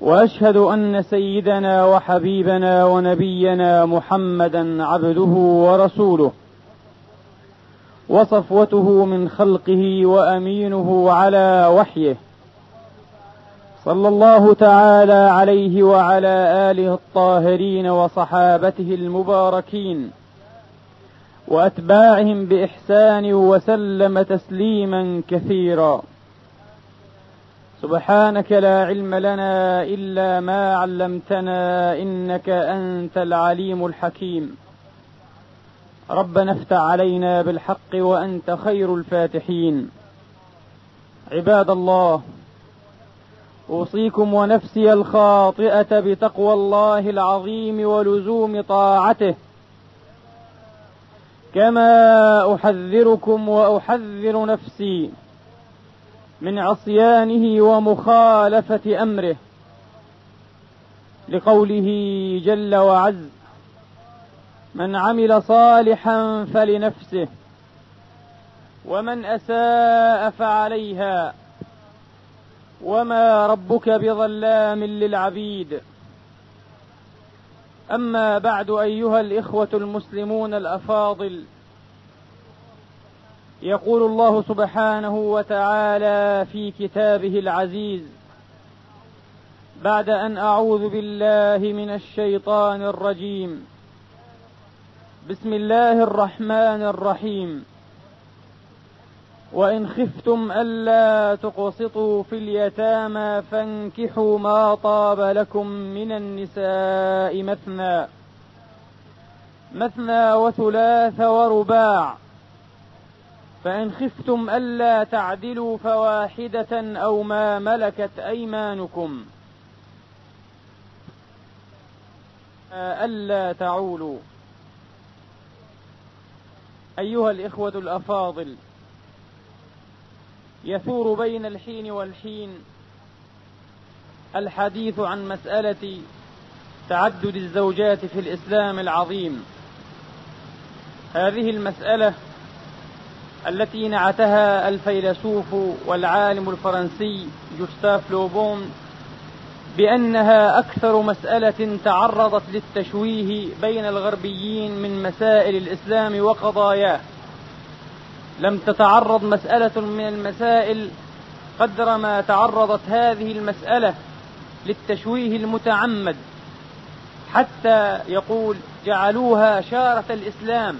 وأشهد أن سيدنا وحبيبنا ونبينا محمدا عبده ورسوله وصفوته من خلقه وأمينه على وحيه. صلى الله تعالى عليه وعلى آله الطاهرين وصحابته المباركين وأتباعهم بإحسان وسلم تسليما كثيرا. سبحانك لا علم لنا إلا ما علمتنا إنك أنت العليم الحكيم. ربنا افتح علينا بالحق وأنت خير الفاتحين. عباد الله أوصيكم ونفسي الخاطئة بتقوى الله العظيم ولزوم طاعته. كما أحذركم وأحذر نفسي من عصيانه ومخالفة أمره لقوله جل وعز من عمل صالحا فلنفسه ومن أساء فعليها وما ربك بظلام للعبيد. أما بعد أيها الإخوة المسلمون الأفاضل يقول الله سبحانه وتعالى في كتابه العزيز بعد أن أعوذ بالله من الشيطان الرجيم بسم الله الرحمن الرحيم. وإن خفتم ألا تقسطوا في اليتامى فانكحوا ما طاب لكم من النساء مثنى مثنى وثلاث ورباع. فإن خفتم ألا تعدلوا فواحدة أو ما ملكت أيمانكم. ألا تعولوا. أيها الإخوة الأفاضل يثور بين الحين والحين الحديث عن مسألة تعدد الزوجات في الإسلام العظيم. هذه المسألة التي نعتها الفيلسوف والعالم الفرنسي جوستاف لوبون بأنها أكثر مسألة تعرضت للتشويه بين الغربيين من مسائل الإسلام وقضاياه. لم تتعرض مسألة من المسائل قدر ما تعرضت هذه المسألة للتشويه المتعمد حتى يقول جعلوها شارة الإسلام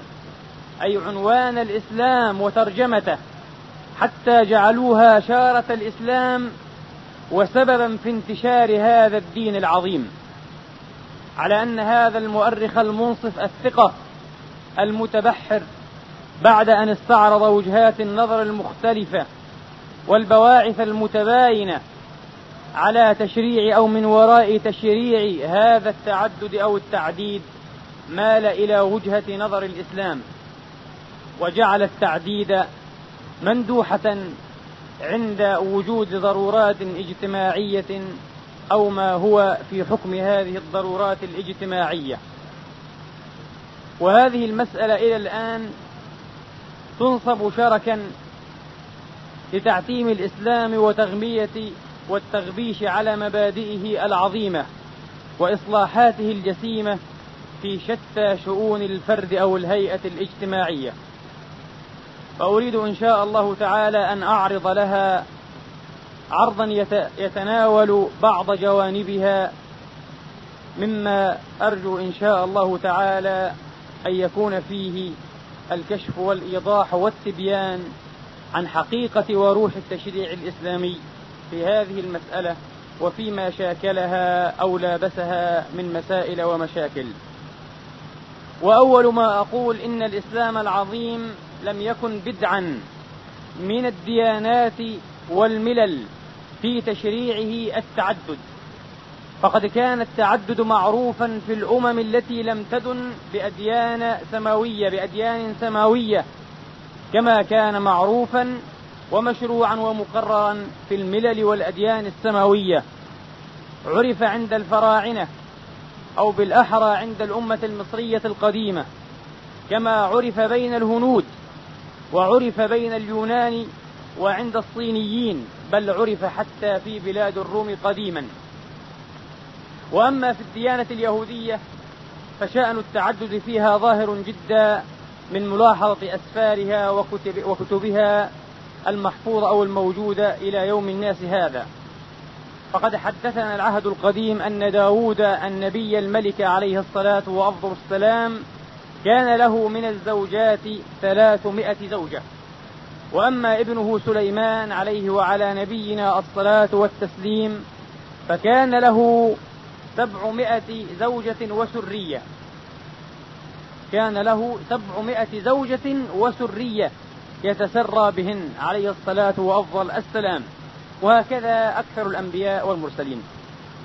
أي عنوان الإسلام وترجمته حتى جعلوها شارة الإسلام وسببا في انتشار هذا الدين العظيم. على أن هذا المؤرخ المنصف الثقة المتبحر بعد أن استعرض وجهات النظر المختلفة والبواعث المتباينة على تشريع أو من وراء تشريع هذا التعدد أو التعديد مال إلى وجهة نظر الإسلام. وجعل التعديد مندوحة عند وجود ضرورات اجتماعية أو ما هو في حكم هذه الضرورات الاجتماعية. وهذه المسألة إلى الآن تنصب شركا لتعتيم الإسلام وتغمية والتغبيش على مبادئه العظيمة وإصلاحاته الجسيمة في شتى شؤون الفرد أو الهيئة الاجتماعية. فأريد إن شاء الله تعالى أن أعرض لها عرضا يتناول بعض جوانبها مما أرجو إن شاء الله تعالى أن يكون فيه الكشف والإيضاح والتبيان عن حقيقة وروح التشريع الإسلامي في هذه المسألة وفيما شاكلها أو لابسها من مسائل ومشاكل. وأول ما أقول إن الإسلام العظيم لم يكن بدعا من الديانات والملل في تشريعه التعدد. فقد كان التعدد معروفا في الأمم التي لم تدن بأديان سماوية بأديان سماوية كما كان معروفا ومشروعا ومقررا في الملل والأديان السماوية. عرف عند الفراعنة أو بالأحرى عند الأمة المصرية القديمة كما عرف بين الهنود وعرف بين اليونان وعند الصينيين بل عرف حتى في بلاد الروم قديما. وأما في الديانة اليهودية فشأن التعدد فيها ظاهر جدا من ملاحظة أسفارها وكتب وكتبها المحفوظه أو الموجوده إلى يوم الناس هذا. فقد حدثنا العهد القديم أن داود النبي الملك عليه الصلاة وأفضل السلام كان له من الزوجات ثلاثمائة زوجة. وأما ابنه سليمان عليه وعلى نبينا الصلاة والتسليم فكان له سبعمائة زوجة وسرية. كان له سبعمائة زوجة وسرية يتسرى بهن عليه الصلاة وأفضل السلام. وهكذا أكثر الأنبياء والمرسلين.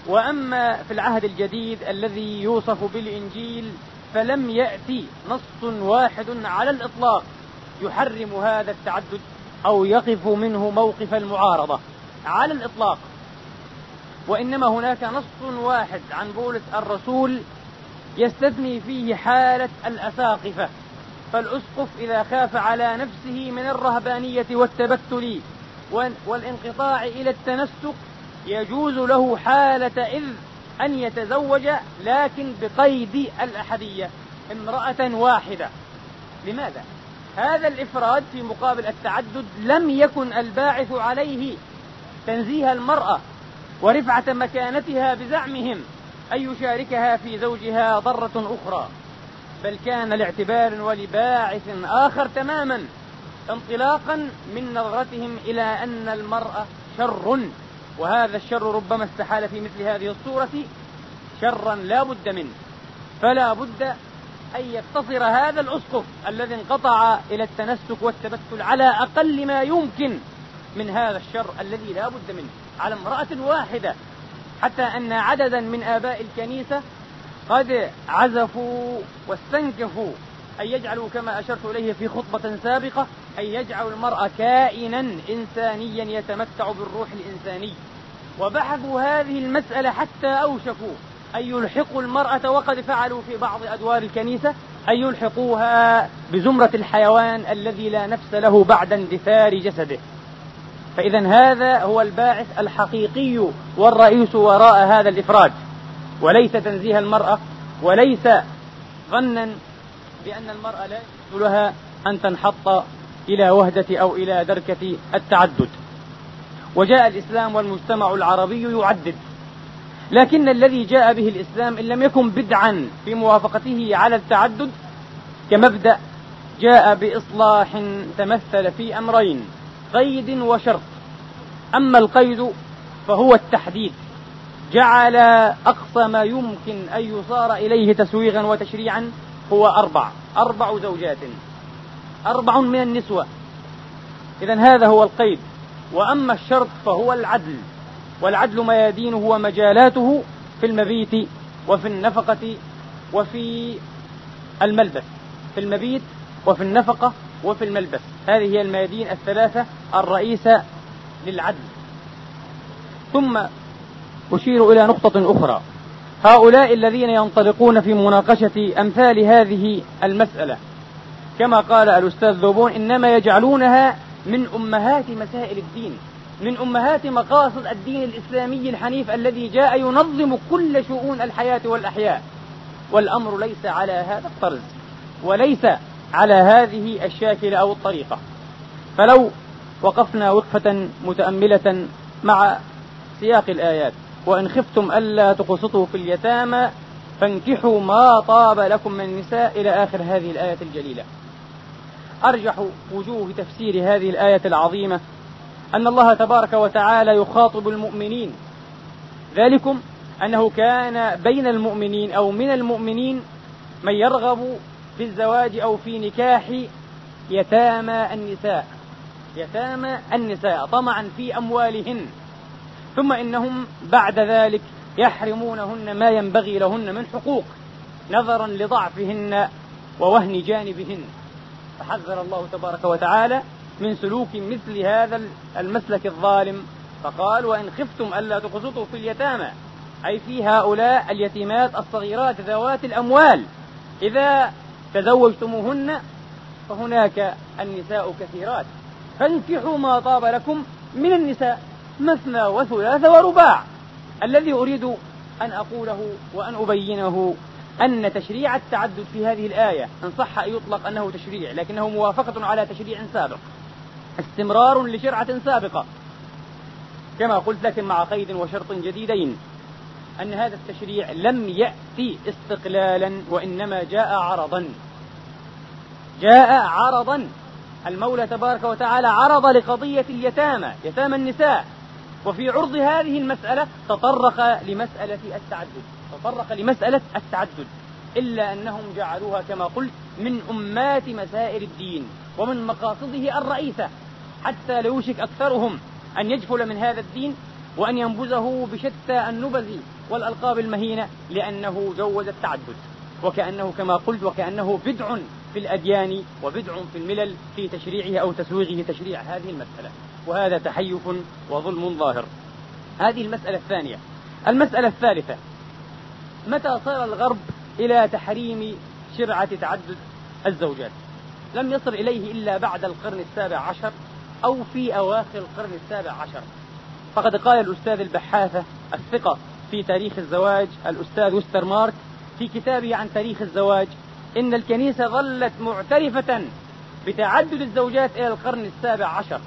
وأما في العهد الجديد الذي يوصف بالإنجيل فلم يأتي نص واحد على الإطلاق يحرم هذا التعدد أو يقف منه موقف المعارضة على الإطلاق. وإنما هناك نص واحد عن بولس الرسول يستثني فيه حالة الأساقفة فالأسقف إذا خاف على نفسه من الرهبانية والتبتل والانقطاع إلى التنسك يجوز له حالة إذ أن يتزوج لكن بقيد الأحدية امرأة واحدة لماذا؟ هذا الإفراد في مقابل التعدد لم يكن الباعث عليه تنزيه المرأة ورفعة مكانتها بزعمهم أن يشاركها في زوجها ضرة أخرى بل كان لاعتبار ولباعث آخر تماما انطلاقا من نظرتهم إلى أن المرأة شر وهذا الشر ربما استحال في مثل هذه الصورة شرا لا بد منه. فلا بد أن يقتصر هذا الأسقف الذي انقطع إلى التنسك والتبتل على أقل ما يمكن من هذا الشر الذي لا بد منه. على امرأة واحدة حتى أن عددا من آباء الكنيسة قد عزفوا واستنكفوا أن يجعلوا كما أشرت إليه في خطبة سابقة أن يجعلوا المرأة كائنا إنسانيا يتمتع بالروح الإنساني. وبحثوا هذه المسألة حتى أوشكوا أن يلحقوا المرأة وقد فعلوا في بعض أدوار الكنيسة أن يلحقوها بزمرة الحيوان الذي لا نفس له بعد اندثار جسده. فإذا هذا هو الباعث الحقيقي والرئيس وراء هذا الإفراد وليس تنزيه المرأة وليس ظنا بأن المرأة لا يجوز لها أن تنحط إلى وهدة أو إلى دركة التعدد. وجاء الإسلام والمجتمع العربي يعدد. لكن الذي جاء به الإسلام إن لم يكن بدعا في موافقته على التعدد كمبدأ جاء بإصلاح تمثل في أمرين قيد وشرط. أما القيد فهو التحديد. جعل أقصى ما يمكن أن يصار إليه تسويغا وتشريعا هو أربع أربع زوجات أربع من النسوة. إذا هذا هو القيد. وأما الشرط فهو العدل. والعدل ميادينه ومجالاته في المبيت وفي النفقة وفي الملبس. في المبيت وفي النفقة وفي الملبس. هذه هي الميادين الثلاثة الرئيسة للعدل. ثم أشير إلى نقطة أخرى. هؤلاء الذين ينطلقون في مناقشة أمثال هذه المسألة. كما قال الأستاذ ذوبون إنما يجعلونها من أمهات مسائل الدين من أمهات مقاصد الدين الإسلامي الحنيف الذي جاء ينظم كل شؤون الحياة والأحياء. والأمر ليس على هذا الطرز وليس على هذه الشاكلة أو الطريقة. فلو وقفنا وقفة متأملة مع سياق الآيات وإن خفتم ألا تقسطوا في اليتامى فانكحوا ما طاب لكم من النساء إلى آخر هذه الآية الجليلة. أرجح وجوه تفسير هذه الآية العظيمة أن الله تبارك وتعالى يخاطب المؤمنين. ذلكم أنه كان بين المؤمنين أو من المؤمنين من يرغب في الزواج أو في نكاح يتامى النساء. يتامى النساء طمعا في أموالهن. ثم إنهم بعد ذلك يحرمونهن ما ينبغي لهن من حقوق نظرا لضعفهن ووهن جانبهن. فحذر الله تبارك وتعالى من سلوك مثل هذا المسلك الظالم. فقال وإن خفتم ألا تقسطوا في اليتامى. أي في هؤلاء اليتيمات الصغيرات ذوات الأموال. إذا تزوجتموهن فهناك النساء كثيرات. فانكحوا ما طاب لكم من النساء. مثنى وثلاث ورباع. الذي أريد أن أقوله وأن أبينه أن تشريع التعدد في هذه الآية إن صح أن يطلق أنه تشريع لكنه موافقة على تشريع سابق. استمرار لشرعة سابقة. كما قلت لكن مع قيد وشرط جديدين أن هذا التشريع لم يأتي استقلالا وإنما جاء عرضا. جاء عرضا. المولى تبارك وتعالى عرض لقضية اليتامى يتامى النساء. وفي عرض هذه المسألة تطرق لمسألة التعدد. تطرق لمسألة التعدد. إلا أنهم جعلوها كما قلت من أمات مسائل الدين ومن مقاصده الرئيسة. حتى لا يوشك أكثرهم أن يجفل من هذا الدين وأن ينبذه بشتى النبذ والألقاب المهينة لأنه جوز التعدد. وكأنه كما قلت وكأنه بدع في الأديان وبدع في الملل في تشريعه أو تسويغه تشريع هذه المسألة. وهذا تحيف وظلم ظاهر. هذه المسألة الثانية. المسألة الثالثة متى صار الغرب إلى تحريم شرعة تعدد الزوجات؟ لم يصل إليه إلا بعد القرن السابع عشر أو في أواخر القرن السابع عشر. فقد قال الأستاذ البحاثة الثقة في تاريخ الزواج الأستاذ وستر مارك في كتابه عن تاريخ الزواج إن الكنيسة ظلت معترفة بتعدد الزوجات إلى القرن السابع عشر.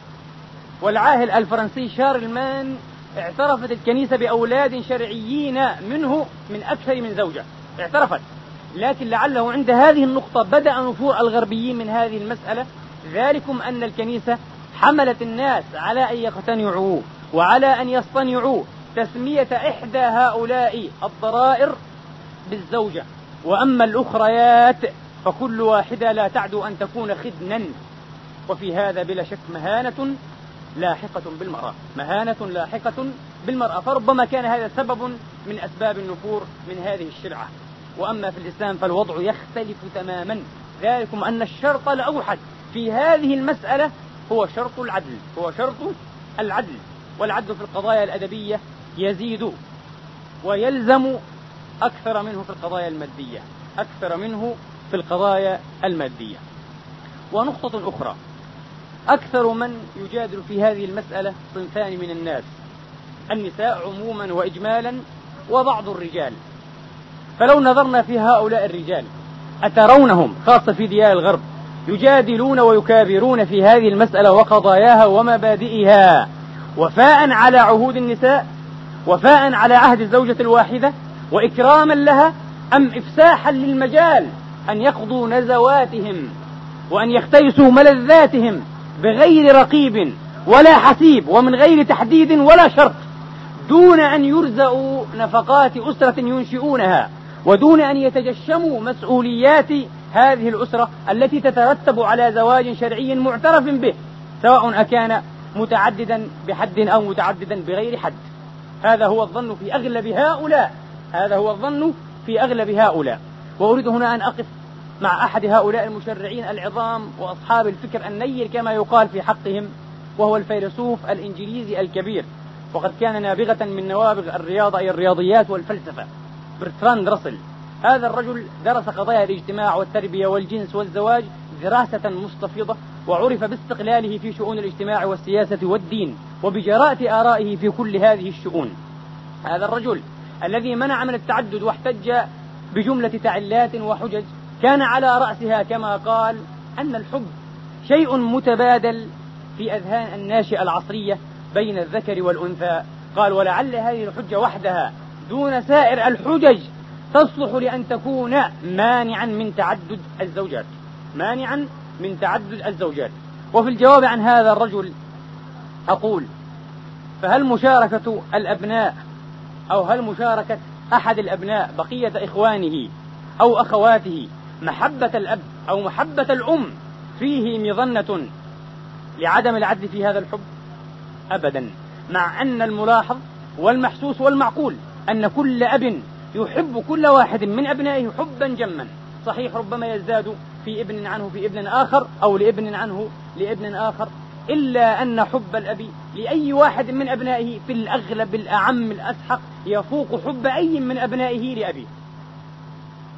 والعاهل الفرنسي شارلمان اعترفت الكنيسة بأولاد شرعيين منه من أكثر من زوجة. اعترفت. لكن لعله عند هذه النقطة بدأ نفور الغربيين من هذه المسألة. ذلكم أن الكنيسة حملت الناس على أن يقتنعوا وعلى أن يصطنعوا تسمية إحدى هؤلاء الضرائر بالزوجة. وأما الأخريات فكل واحدة لا تعدو أن تكون خدنا. وفي هذا بلا شك مهانة لاحقة بالمرأة. مهانة لاحقة بالمرأة. فربما كان هذا سبب من أسباب النفور من هذه الشرعة. وأما في الإسلام فالوضع يختلف تماما. ذلكم أن الشرط الأوحد في هذه المسألة هو شرط العدل. هو شرط العدل. والعدل في القضايا الأدبية يزيد ويلزم أكثر منه في القضايا المادية. أكثر منه في القضايا المادية. ونقطة أخرى. أكثر من يجادل في هذه المسألة صنفان من الناس. النساء عموما وإجمالا وبعض الرجال. فلو نظرنا في هؤلاء الرجال أترونهم خاصة في ديار الغرب يجادلون ويكابرون في هذه المسألة وقضاياها ومبادئها وفاء على عهود النساء وفاء على عهد الزوجة الواحدة وإكراما لها أم إفساحا للمجال أن يقضوا نزواتهم وأن يختيسوا ملذاتهم بغير رقيب ولا حسيب ومن غير تحديد ولا شرط دون أن يرزقوا نفقات أسرة ينشئونها ودون أن يتجشموا مسؤوليات هذه الأسرة التي تترتب على زواج شرعي معترف به سواء أكان متعددا بحد أو متعددا بغير حد. هذا هو الظن في أغلب هؤلاء هذا هو الظن في أغلب هؤلاء. وأريد هنا أن أقف مع أحد هؤلاء المشرعين العظام وأصحاب الفكر النير كما يقال في حقهم وهو الفيلسوف الإنجليزي الكبير. وقد كان نابغة من نوابغ الرياضة أي الرياضيات والفلسفة. برتراند راسل هذا الرجل درس قضايا الاجتماع والتربية والجنس والزواج دراسة مستفيضة وعرف باستقلاله في شؤون الاجتماع والسياسة والدين وبجراءة آرائه في كل هذه الشؤون. هذا الرجل الذي منع من التعدد واحتج بجملة تعلات وحجج كان على رأسها كما قال أن الحب شيء متبادل في أذهان الناشئة العصرية بين الذكر والأنثى. قال ولعل هذه الحجة وحدها دون سائر الحجج تصلح لأن تكون مانعا من تعدد الزوجات. مانعا من تعدد الزوجات. وفي الجواب عن هذا الرجل أقول فهل مشاركة الأبناء أو هل مشاركة أحد الأبناء بقية إخوانه أو أخواته محبة الأب أو محبة الأم فيه مظنة لعدم العدل في هذا الحب؟ أبدا. مع أن الملاحظ والمحسوس والمعقول أن كل أب يحب كل واحد من أبنائه حبا جما. صحيح ربما يزداد في ابن عنه في ابن آخر أو لابن عنه لابن آخر إلا أن حب الأب لأي واحد من أبنائه في الأغلب الأعم الأسحق يفوق حب أي من أبنائه لأبيه.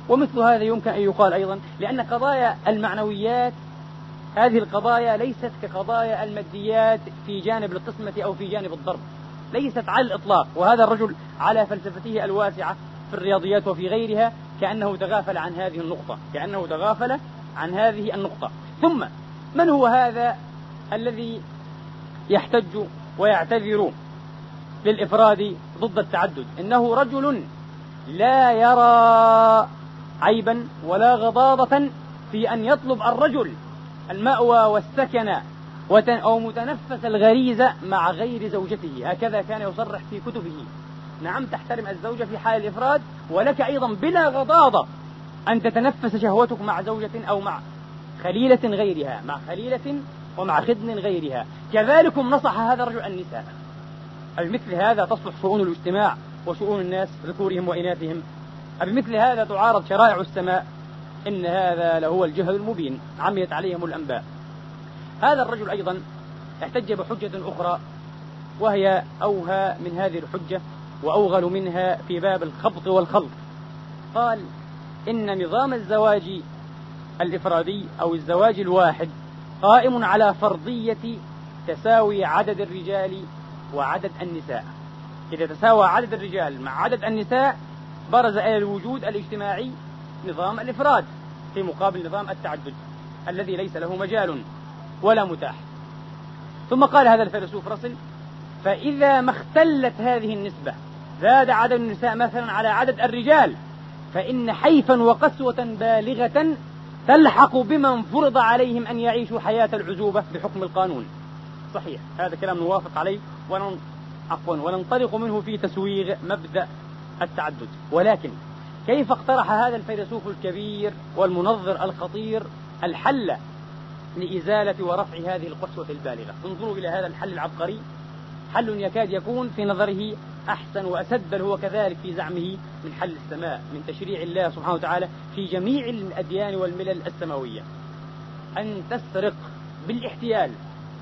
ومثل هذا يمكن أن يقال أيضا لأن قضايا المعنويات هذه القضايا ليست كقضايا الماديات في جانب القسمة أو في جانب الضرب ليست على الإطلاق. وهذا الرجل على فلسفته الواسعة في الرياضيات وفي غيرها كأنه تغافل عن هذه النقطة كأنه تغافل عن هذه النقطة. ثم من هو هذا الذي يحتج ويعتذر للإفراد ضد التعدد؟ إنه رجل لا يرى عيبا ولا غضاضة في أن يطلب الرجل المأوى والسكن أو متنفس الغريزة مع غير زوجته. هكذا كان يصرح في كتبه. نعم تحترم الزوجة في حال الإفراد ولك أيضا بلا غضاضة أن تتنفس شهوتك مع زوجة أو مع خليلة غيرها مع خليلة ومع خدم غيرها. كذلكم نصح هذا الرجل النساء. بمثل هذا تصلح شؤون الاجتماع وشؤون الناس ذكورهم وإناثهم. أبمثل هذا تعارض شرائع السماء. إن هذا لهو الجهل المبين. عميت عليهم الأنباء. هذا الرجل أيضا احتج بحجة أخرى وهي أوهى من هذه الحجة وأوغل منها في باب الخبط والخلط. قال إن نظام الزواج الإفرادي أو الزواج الواحد قائم على فرضية تساوي عدد الرجال وعدد النساء. إذا تساوى عدد الرجال مع عدد النساء برز إلى الوجود الاجتماعي نظام الإفراد في مقابل نظام التعدد الذي ليس له مجال ولا متاح. ثم قال هذا الفيلسوف رسل فإذا ما اختلت هذه النسبة زاد عدد النساء مثلا على عدد الرجال فإن حيفا وقسوة بالغة تلحق بمن فرض عليهم أن يعيشوا حياة العزوبة بحكم القانون. صحيح هذا كلام نوافق عليه ونن عفوا وننطلق منه في تسويغ مبدأ التعدد. ولكن كيف اقترح هذا الفيلسوف الكبير والمنظر الخطير الحل لإزالة ورفع هذه القسوة البالغة؟ انظروا إلى هذا الحل العبقري. حل يكاد يكون في نظره أحسن وأسد بل هو كذلك في زعمه من حل السماء من تشريع الله سبحانه وتعالى في جميع الأديان والملل السماوية. أن تسرق بالاحتيال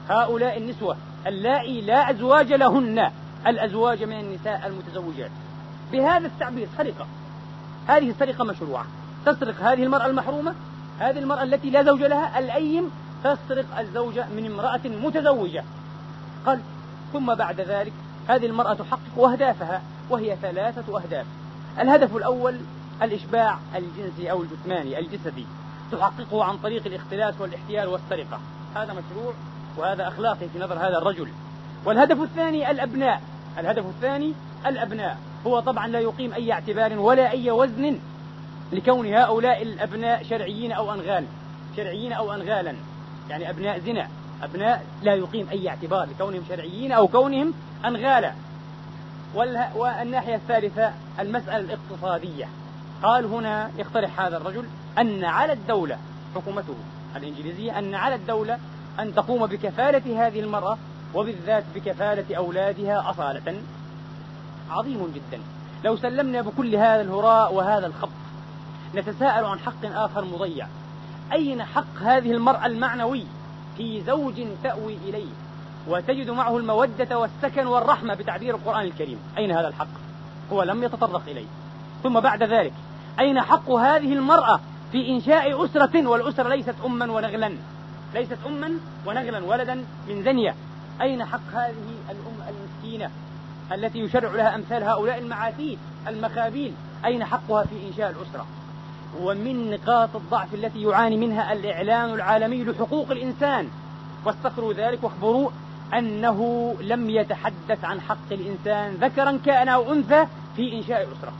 هؤلاء النسوة اللائي لا أزواج لهن الأزواج من النساء المتزوجات. بهذا التعبير سرقة. هذه السرقة مشروعة. تسرق هذه المرأة المحرومة هذه المرأة التي لا زوج لها الأيم تسرق الزوجة من امرأة متزوجة. قال ثم بعد ذلك هذه المرأة تحقق أهدافها وهي ثلاثة أهداف. الهدف الأول الإشباع الجنسي أو الجسماني الجسدي. تحققه عن طريق الاختلاس والاحتيال والسرقة. هذا مشروع وهذا أخلاقي في نظر هذا الرجل. والهدف الثاني الأبناء. الهدف الثاني الأبناء. هو طبعا لا يقيم أي اعتبار ولا أي وزن لكون هؤلاء الأبناء شرعيين أو أنغال. شرعيين أو أنغالا. يعني أبناء زنا. أبناء لا يقيم أي اعتبار لكونهم شرعيين أو كونهم أنغالا. والناحية الثالثة المسألة الاقتصادية. قال هنا يقترح هذا الرجل أن على الدولة حكومته الإنجليزية أن على الدولة أن تقوم بكفالة هذه المرأة وبالذات بكفالة أولادها أصالة. عظيم جدا. لو سلمنا بكل هذا الهراء وهذا الخبط نتساءل عن حق آخر مضيع. أين حق هذه المرأة المعنوي في زوج تأوي إليه؟ وتجد معه المودة والسكن والرحمة بتعبير القرآن الكريم. أين هذا الحق؟ هو لم يتطرق إليه. ثم بعد ذلك أين حق هذه المرأة في إنشاء أسرة والأسرة ليست أما ونغلا؟ ليست أما ونغلا ولدا من زنية. أين حق هذه الأم المسكينة؟ التي يشرع لها أمثال هؤلاء المعاتيد المخابيل أين حقها في إنشاء الأسرة؟ ومن نقاط الضعف التي يعاني منها الإعلان العالمي لحقوق الإنسان. واستقروا ذلك واخبروا أنه لم يتحدث عن حق الإنسان ذكرا كأن أو أنثى في إنشاء الأسرة.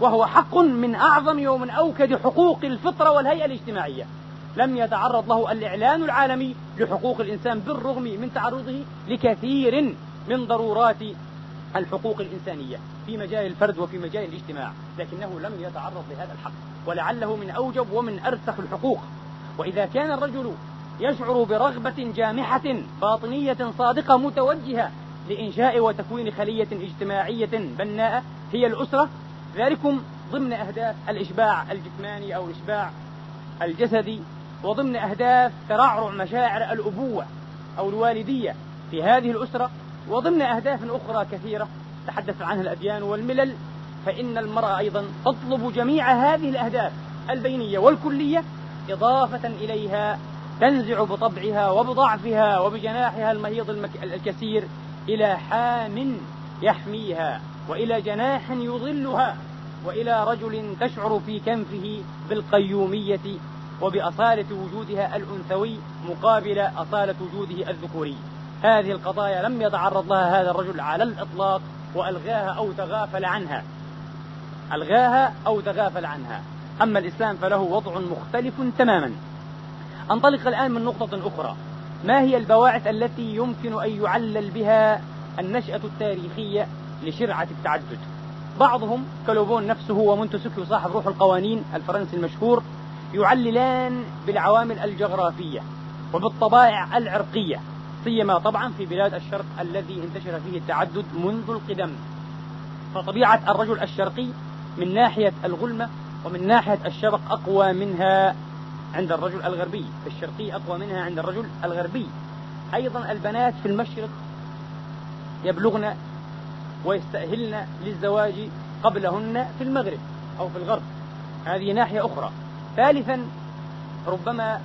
وهو حق من أعظم ومن أوكد حقوق الفطرة والهيئة الاجتماعية. لم يتعرض له الإعلان العالمي لحقوق الإنسان بالرغم من تعرضه لكثير من ضرورات الحقوق الإنسانية في مجال الفرد وفي مجال الاجتماع لكنه لم يتعرض لهذا الحق ولعله من أوجب ومن أرسخ الحقوق. وإذا كان الرجل يشعر برغبة جامحة باطنية صادقة متوجهة لإنشاء وتكوين خلية اجتماعية بناءة هي الأسرة ذلكم ضمن أهداف الإشباع الجسماني أو الإشباع الجسدي وضمن أهداف ترعرع مشاعر الأبوة أو الوالدية في هذه الأسرة وضمن أهداف أخرى كثيرة تحدث عنها الأديان والملل فإن المرأة أيضا تطلب جميع هذه الأهداف البينية والكلية إضافة إليها تنزع بطبعها وبضعفها وبجناحها المهيض الكثير إلى حام يحميها وإلى جناح يظلها وإلى رجل تشعر في كنفه بالقيومية وبأصالة وجودها الأنثوي مقابل أصالة وجوده الذكوري. هذه القضايا لم يتعرض لها هذا الرجل على الإطلاق وألغاها أو تغافل عنها. ألغاها أو تغافل عنها. أما الإسلام فله وضع مختلف تماما. أنطلق الآن من نقطة أخرى. ما هي البواعث التي يمكن أن يعلل بها النشأة التاريخية لشرعة التعدد؟ بعضهم كلوبون نفسه ومونتسكيو صاحب روح القوانين الفرنسي المشهور يعللان بالعوامل الجغرافية وبالطبائع العرقية. سيما طبعا في بلاد الشرق الذي انتشر فيه التعدد منذ القدم. فطبيعة الرجل الشرقي من ناحية الغلمة ومن ناحية الشبق أقوى منها عند الرجل الغربي. الشرقي أقوى منها عند الرجل الغربي. أيضا البنات في المشرق يبلغن ويستأهلن للزواج قبلهن في المغرب أو في الغرب. هذه ناحية أخرى. ثالثا ربما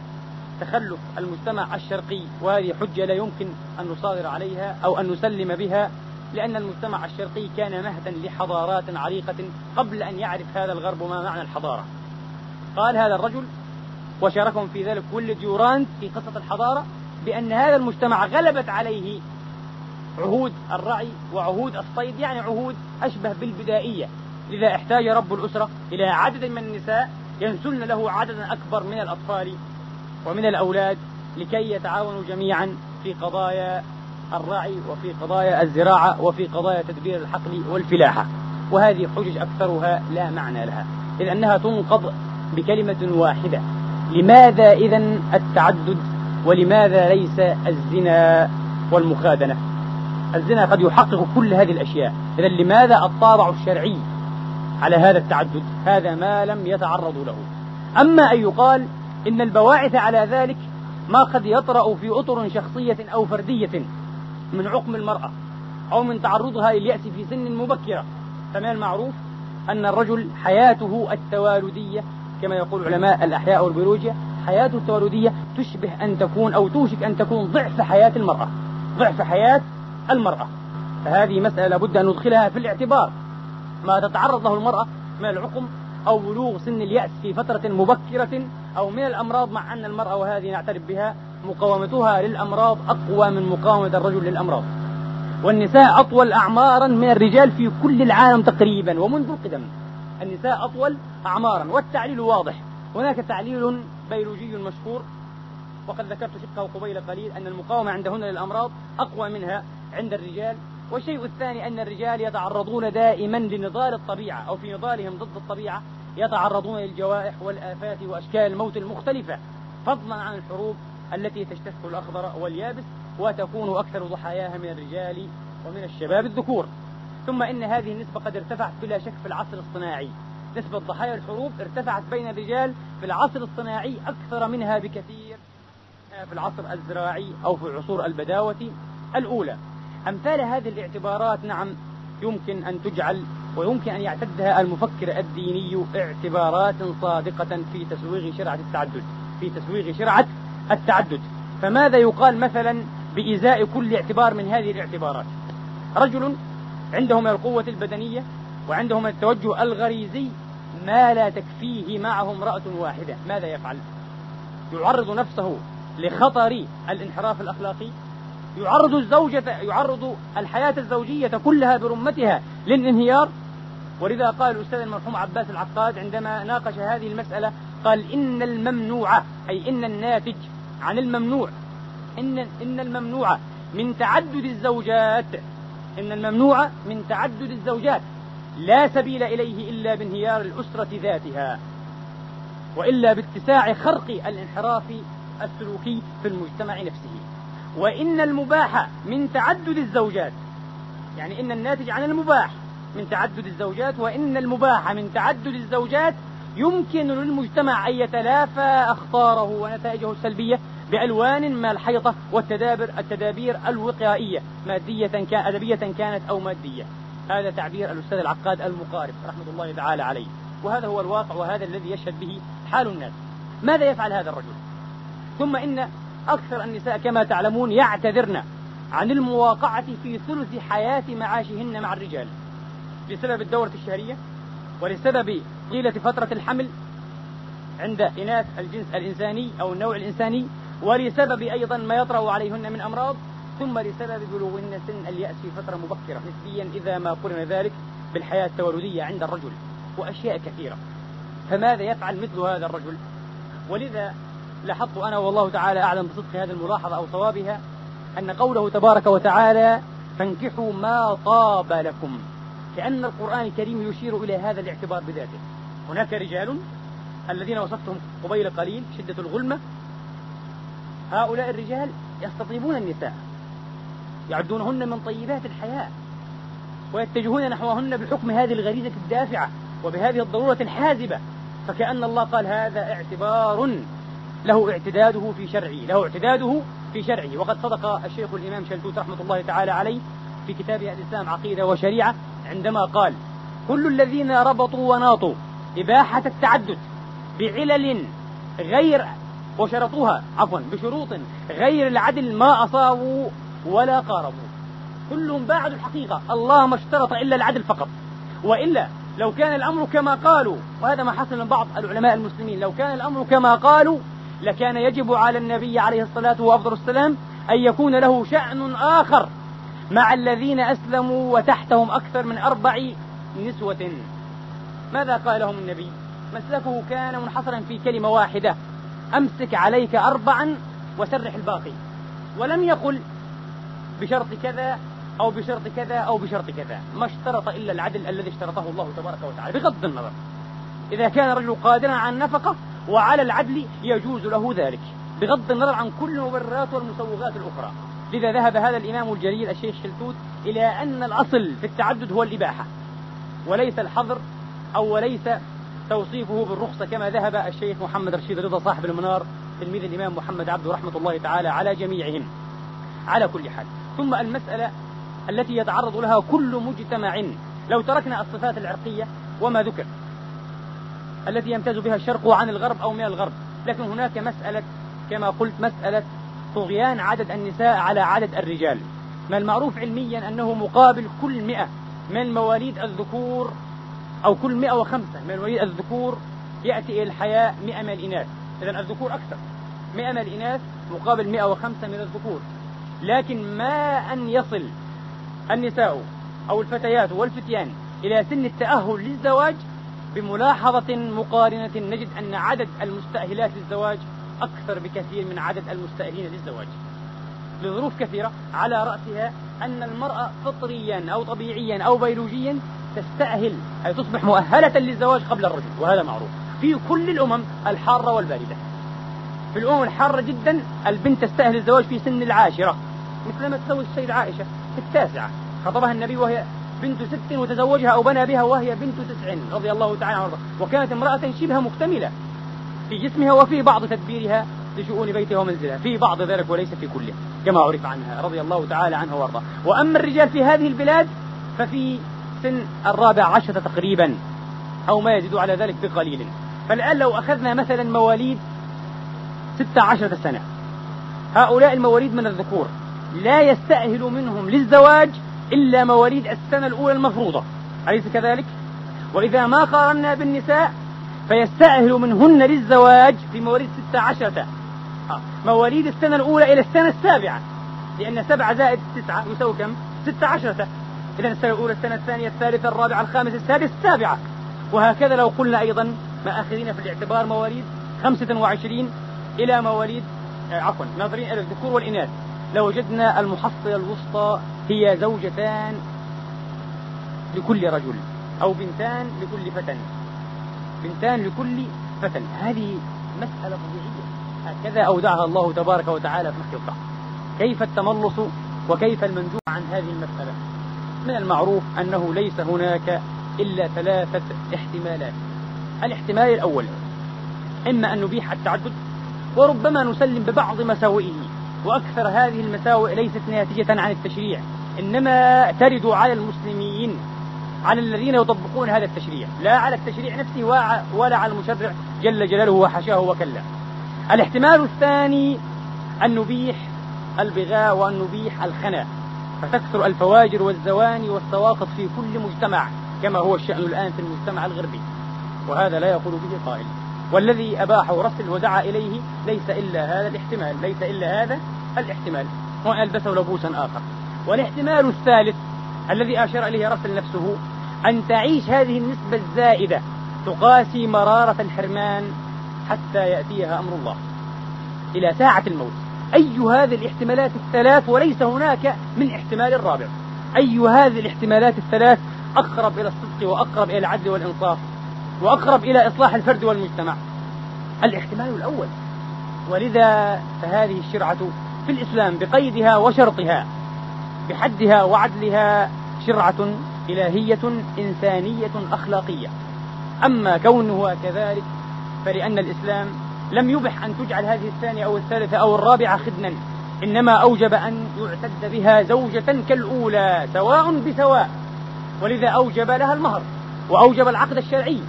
تخلف المجتمع الشرقي وهذه حجة لا يمكن أن نصادر عليها أو أن نسلم بها لأن المجتمع الشرقي كان مهدا لحضارات عريقة قبل أن يعرف هذا الغرب ما معنى الحضارة. قال هذا الرجل وشاركهم في ذلك كل ديورانت في قصة الحضارة بأن هذا المجتمع غلبت عليه عهود الرعي وعهود الصيد يعني عهود أشبه بالبدائية. لذا احتاج رب الأسرة إلى عدد من النساء ينسلن له عددا أكبر من الأطفال ومن الأولاد لكي يتعاونوا جميعا في قضايا الرعي وفي قضايا الزراعة وفي قضايا تدبير الحقل والفلاحة. وهذه حجج أكثرها لا معنى لها. إذ أنها تنقض بكلمة واحدة. لماذا إذا التعدد ولماذا ليس الزنا والمخادنة؟ الزنا قد يحقق كل هذه الأشياء. إذا لماذا الطابع الشرعي على هذا التعدد؟ هذا ما لم يتعرضوا له. أما أن يقال إن البواعث على ذلك ما قد يطرأ في أطر شخصية أو فردية من عقم المرأة أو من تعرضها لليأس في سن مبكرة. فمن المعروف أن الرجل حياته التوالدية كما يقول علماء الأحياء والبيولوجيا حياته التوالدية تشبه أن تكون أو توشك أن تكون ضعف حياة المرأة ضعف حياة المرأة. فهذه مسألة لابد أن ندخلها في الاعتبار. ما تتعرض له المرأة من العقم أو بلوغ سن اليأس في فترة مبكرة أو من الأمراض مع أن المرأة وهذه نعترف بها مقاومتها للأمراض أقوى من مقاومة الرجل للأمراض. والنساء أطول أعمارا من الرجال في كل العالم تقريبا ومنذ القدم. النساء أطول أعمارا والتعليل واضح. هناك تعليل بيولوجي مشهور وقد ذكرت شقة قبيل قليل أن المقاومة عندهن للأمراض أقوى منها عند الرجال. والشيء الثاني أن الرجال يتعرضون دائما لنضال الطبيعة أو في نضالهم ضد الطبيعة يتعرضون للجوائح والآفات وأشكال الموت المختلفة فضلا عن الحروب التي تجتث الأخضر واليابس وتكون أكثر ضحاياها من الرجال ومن الشباب الذكور. ثم إن هذه النسبة قد ارتفعت بلا شك في العصر الصناعي. نسبة ضحايا الحروب ارتفعت بين الرجال في العصر الصناعي أكثر منها بكثير في العصر الزراعي أو في عصور البداوة الأولى. أمثال هذه الاعتبارات نعم يمكن أن تجعل ويمكن أن يعتدها المفكر الديني اعتبارات صادقة في تسويغ شرعة التعدد في تسويغ شرعة التعدد. فماذا يقال مثلا بإزاء كل اعتبار من هذه الاعتبارات؟ رجل عنده من القوة البدنية وعنده من التوجه الغريزي ما لا تكفيه معه امرأة واحدة. ماذا يفعل؟ يعرض نفسه لخطر الانحراف الأخلاقي؟ يعرض الزوجة يعرض الحياة الزوجية كلها برمتها للانهيار؟ ولذا قال الأستاذ المرحوم عباس العقاد عندما ناقش هذه المسألة قال إن الممنوع أي إن الناتج عن الممنوع إن إن الممنوع من تعدد الزوجات إن الممنوع من تعدد الزوجات لا سبيل إليه إلا بانهيار الأسرة ذاتها وإلا باتساع خرق الانحراف السلوكي في المجتمع نفسه. وإن المباح من تعدد الزوجات يعني إن الناتج عن المباح من تعدد الزوجات وإن المباح من تعدد الزوجات يمكن للمجتمع أن يتلافى أخطاره ونتائجه السلبية بألوان من الحيطة والتدابر التدابير الوقائية مادية كان أدبية كانت أو مادية. هذا تعبير الأستاذ العقاد المقارب رحمة الله تعالى عليه. وهذا هو الواقع وهذا الذي يشهد به حال الناس. ماذا يفعل هذا الرجل؟ ثم إن أكثر النساء كما تعلمون يعتذرن عن المواقعة في ثلث حياة معاشهن مع الرجال. بسبب الدورة الشهرية ولسبب طيلة فترة الحمل عند إناث الجنس الإنساني أو النوع الإنساني ولسبب أيضا ما يطرأ عليهن من أمراض ثم لسبب بلوغهن سن اليأس في فترة مبكرة نسبيا إذا ما قرن ذلك بالحياة التولدية عند الرجل وأشياء كثيرة. فماذا يفعل مثل هذا الرجل؟ ولذا لاحظت أنا والله تعالى أعلم بصدق هذه الملاحظة أو صوابها أن قوله تبارك وتعالى فانكحوا ما طاب لكم. كأن القرآن الكريم يشير إلى هذا الاعتبار بذاته. هناك رجال الذين وصفتهم قبيل قليل شدة الغلمة. هؤلاء الرجال يستطيبون النساء. يعدونهن من طيبات الحياة. ويتجهون نحوهن بحكم هذه الغريزة الدافعة وبهذه الضرورة الحازبة. فكأن الله قال هذا اعتبار له اعتداده في شرعه له اعتداده في شرعه. وقد صدق الشيخ الإمام شلتوت رحمة الله تعالى عليه في كتابه الإسلام عقيدة وشريعة عندما قال كل الذين ربطوا وناطوا إباحة التعدد بعلل غير وشرطوها عفوا بشروط غير العدل ما أصابوا ولا قاربوا. كلهم بعد الحقيقة الله ما اشترط إلا العدل فقط. وإلا لو كان الأمر كما قالوا وهذا ما حصل من بعض العلماء المسلمين لو كان الأمر كما قالوا لكان يجب على النبي عليه الصلاة والسلام أن يكون له شأن آخر. مع الذين أسلموا وتحتهم أكثر من أربع نسوة. ماذا قال لهم النبي؟ مسلكه كان منحصرا في كلمة واحدة أمسك عليك أربعا وسرح الباقي. ولم يقل بشرط كذا أو بشرط كذا أو بشرط كذا ما اشترط إلا العدل الذي اشترطه الله تبارك وتعالى بغض النظر. إذا كان الرجل قادرا على النفقة وعلى العدل يجوز له ذلك بغض النظر عن كل المبررات والمسوغات الأخرى. لذا ذهب هذا الإمام الجليل الشيخ شلتوت إلى أن الأصل في التعدد هو الإباحة وليس الحظر أو وليس توصيفه بالرخصة كما ذهب الشيخ محمد رشيد رضا صاحب المنار تلميذ الإمام محمد عبده رحمة الله تعالى على جميعهم. على كل حال ثم المسألة التي يتعرض لها كل مجتمع لو تركنا الصفات العرقية وما ذكر التي يمتاز بها الشرق عن الغرب أو من الغرب لكن هناك مسألة كما قلت مسألة طغيان عدد النساء على عدد الرجال. ما المعروف علميا أنه مقابل كل مئة. من مواليد الذكور أو كل 105 من مواليد الذكور يأتي إلى الحياة 100 من الإناث إذا الذكور أكثر. 100 من الإناث مقابل 105 من الذكور. لكن ما أن يصل النساء أو الفتيات والفتيان إلى سن التأهل للزواج؟ بملاحظة مقارنة نجد أن عدد المستأهلات للزواج أكثر بكثير من عدد المستأهلين للزواج. لظروف كثيرة على رأسها أن المرأة فطريا أو طبيعيا أو بيولوجيا تستأهل أي تصبح مؤهلة للزواج قبل الرجل وهذا معروف. في كل الأمم الحارة والباردة. في الأمم الحارة جدا البنت تستأهل الزواج في سن العاشرة. مثل ما تسوي السيدة عائشة في التاسعة. خطبها النبي وهي بنت ست وتزوجها أو بنى بها وهي بنت تسع رضي الله تعالى عنها وكانت امرأة شبه مكتملة. في جسمها وفي بعض تدبيرها لشؤون بيتها ومنزلها. في بعض ذلك وليس في كله كما عرف عنها رضي الله تعالى عنها وأرضاه. وأما الرجال في هذه البلاد ففي سن الرابع عشرة تقريبا أو ما يزيد على ذلك بقليل. فالآن لو أخذنا مثلا مواليد ستة عشرة سنة هؤلاء المواليد من الذكور لا يستأهل منهم للزواج إلا مواليد السنة الأولى المفروضة. أليس كذلك؟ وإذا ما قارنا بالنساء فيستأهل منهن للزواج في مواليد ستة عشرة. آه. مواليد السنة الأولى إلى السنة السابعة. لأن سبعة زائد تسعة يساوي كم؟ ستة عشرة. إذا السنة الأولى السنة الثانية الثالثة الرابعة الخامسة السادسة السابعة. وهكذا لو قلنا أيضا مآخذين في الاعتبار مواليد خمسة وعشرين إلى مواليد آه عفوا ناظرين إلى الذكور والإناث. لوجدنا المحصلة الوسطى هي زوجتان لكل رجل أو بنتان لكل فتى بنتان لكل فتى هذه مسألة طبيعية. هكذا أودعها الله تبارك وتعالى في الخلقة كيف التملص وكيف المنزوع عن هذه المسألة؟ من المعروف أنه ليس هناك إلا ثلاثة احتمالات. الاحتمال الأول إما أن نبيح التعدد وربما نسلم ببعض مساوئه. وأكثر هذه المساوئ ليست ناتجة عن التشريع إنما ترد على المسلمين. على الذين يطبقون هذا التشريع. لا على التشريع نفسه ولا على المشرع جل جلاله وحشاه وكلا. الاحتمال الثاني أن نبيح البغاء وأن نبيح الخنا. فتكثر الفواجر والزواني والسواقط في كل مجتمع كما هو الشأن الآن في المجتمع الغربي. وهذا لا يقول به قائل. والذي أباحه رسل ودعا إليه ليس إلا هذا الاحتمال. ليس إلا هذا الاحتمال. وأن ألبسه لبوسا آخر. والاحتمال الثالث الذي أشار إليه رسل نفسه أن تعيش هذه النسبة الزائدة تقاسي مرارة الحرمان حتى يأتيها أمر الله. إلى ساعة الموت. أي هذه الاحتمالات الثلاث وليس هناك من احتمال رابع. أي هذه الاحتمالات الثلاث أقرب إلى الصدق وأقرب إلى العدل والإنصاف وأقرب إلى إصلاح الفرد والمجتمع. الاحتمال الأول. ولذا فهذه الشرعة في الإسلام بقيدها وشرطها بحدها وعدلها شرعة إلهية إنسانية أخلاقية. أما كونها كذلك فلأن الإسلام لم يبح أن تجعل هذه الثانية أو الثالثة أو الرابعة خدنا إنما أوجب أن يعتد بها زوجة كالأولى سواء بسواء. ولذا أوجب لها المهر وأوجب العقد الشرعي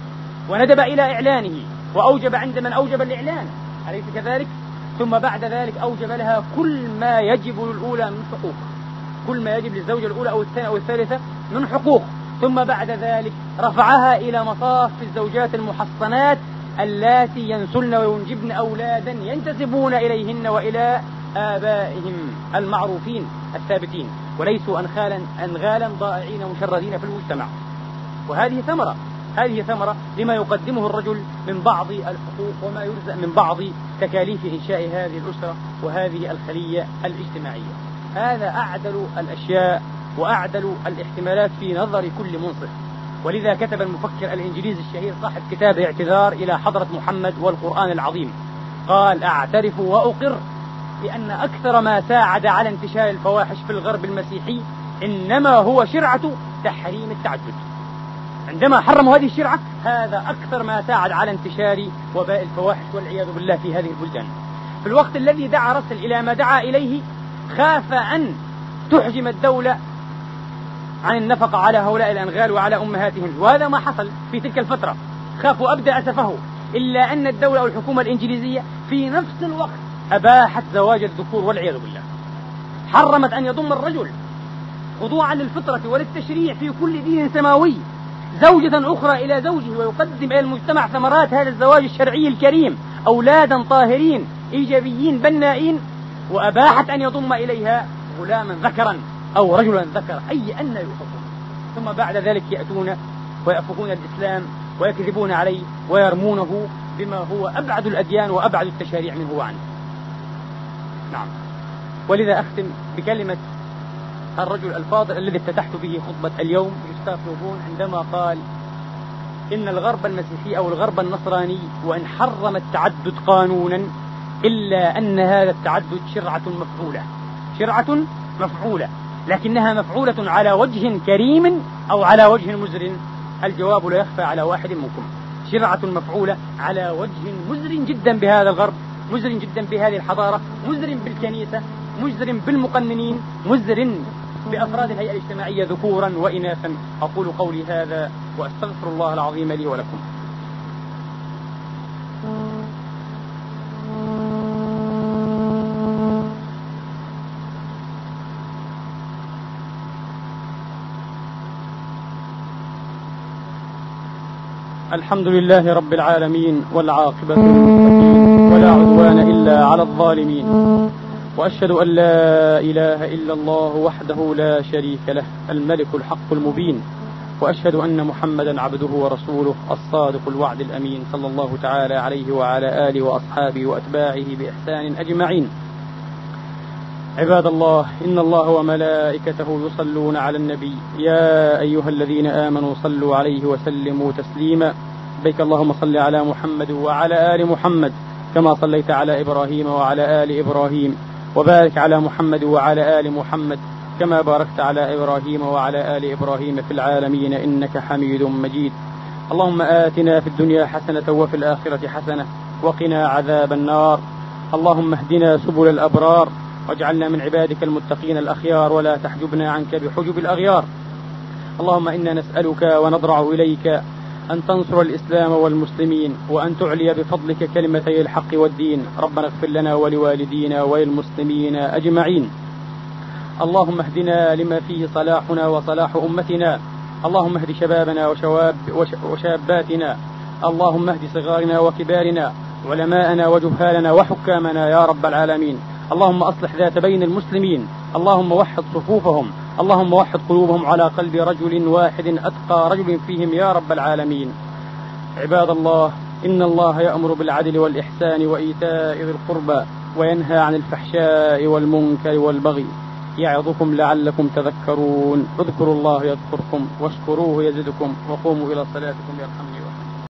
وندب إلى إعلانه وأوجب عند من أوجب الإعلان. أليس كذلك؟ ثم بعد ذلك أوجب لها كل ما يجب للأولى من حقوق كل ما يجب للزوجة الأولى أو الثانية أو الثالثة من حقوق. ثم بعد ذلك رفعها إلى مصاف الزوجات المحصنات اللاتي ينسلن وينجبن أولادا ينتسبون إليهن وإلى آبائهم المعروفين الثابتين. وليسوا أنخالا أنغالا ضائعين مشردين في المجتمع. وهذه ثمرة. هذه ثمرة لما يقدمه الرجل من بعض الحقوق وما يرزق من بعض تكاليف إنشاء هذه الأسرة وهذه الخلية الاجتماعية. هذا أعدل الأشياء وأعدل الاحتمالات في نظر كل منصف. ولذا كتب المفكر الإنجليزي الشهير صاحب كتاب اعتذار إلى حضرة محمد والقرآن العظيم. قال أعترف وأقر بأن أكثر ما ساعد على انتشار الفواحش في الغرب المسيحي إنما هو شرعة تحريم التعدد عندما حرموا هذه الشرعة هذا أكثر ما ساعد على انتشار وباء الفواحش والعياذ بالله في هذه البلدان. في الوقت الذي دعا رسل إلى ما دعا إليه خاف أن تحجم الدولة عن النفقة على هؤلاء الأنغال وعلى أمهاتهم. وهذا ما حصل في تلك الفترة. خافوا أبدى أسفه. إلا أن الدولة أو الحكومة الإنجليزية في نفس الوقت أباحت زواج الذكور والعياذ بالله. حرمت أن يضم الرجل خضوعا للفطرة وللتشريع في كل دين سماوي زوجة أخرى إلى زوجه ويقدم إلى المجتمع ثمرات هذا الزواج الشرعي الكريم. أولادا طاهرين إيجابيين بنائين وأباحت أن يضم إليها غلاما ذكرا أو رجلا ذكر أي أن يوصفون ثم بعد ذلك يأتون ويأفقون الإسلام ويكذبون عليه ويرمونه بما هو أبعد الأديان وأبعد التشاريع منه وعنه. نعم. ولذا أختم بكلمة الرجل الفاضل الذي افتتحت به خطبة اليوم جوستاف لوبون عندما قال إن الغرب المسيحي أو الغرب النصراني وإن حرم التعدد قانونا إلا أن هذا التعدد شرعة مفعولة. شرعة مفعولة. لكنها مفعولة على وجه كريم أو على وجه مزر. الجواب لا يخفى على واحد منكم. شرعة مفعولة على وجه مزر جدا بهذا الغرب مزر جدا بهذه الحضارة مزر بالكنيسة مزر بالمقننين مزر بأفراد الهيئة الاجتماعية ذكورا وإناثا. أقول قولي هذا وأستغفر الله العظيم لي ولكم. الحمد لله رب العالمين والعاقبة ولا عدوان إلا على الظالمين. وأشهد أن لا إله إلا الله وحده لا شريك له الملك الحق المبين. وأشهد أن محمدا عبده ورسوله الصادق الوعد الأمين صلى الله تعالى عليه وعلى آله وأصحابه وأتباعه بإحسان أجمعين. عباد الله إن الله وملائكته يصلون على النبي. يا أيها الذين آمنوا صلوا عليه وسلموا تسليما. بك اللهم صل على محمد وعلى آل محمد كما صليت على إبراهيم وعلى آل إبراهيم. وبارك على محمد وعلى آل محمد كما باركت على إبراهيم وعلى آل إبراهيم في العالمين إنك حميد مجيد. اللهم آتنا في الدنيا حسنة وفي الآخرة حسنة وقنا عذاب النار. اللهم اهدنا سبل الأبرار. واجعلنا من عبادك المتقين الأخيار ولا تحجبنا عنك بحجب الأغيار. اللهم إنا نسألك ونضرع إليك أن تنصر الإسلام والمسلمين وأن تعلي بفضلك كلمتي الحق والدين. ربنا اغفر لنا ولوالدينا وللمسلمين أجمعين. اللهم اهدنا لما فيه صلاحنا وصلاح أمتنا. اللهم اهد شبابنا وشواب وشاباتنا. اللهم اهد صغارنا وكبارنا علماءنا وجهالنا وحكامنا يا رب العالمين. اللهم أصلح ذات بين المسلمين. اللهم وحد صفوفهم. اللهم وحد قلوبهم على قلب رجل واحد أتقى رجل فيهم يا رب العالمين. عباد الله إن الله يأمر بالعدل والإحسان وإيتاء ذي القربى وينهى عن الفحشاء والمنكر والبغي. يعظكم لعلكم تذكرون. اذكروا الله يذكركم واشكروه يزدكم. وقوموا إلى صلاتكم يرحمني.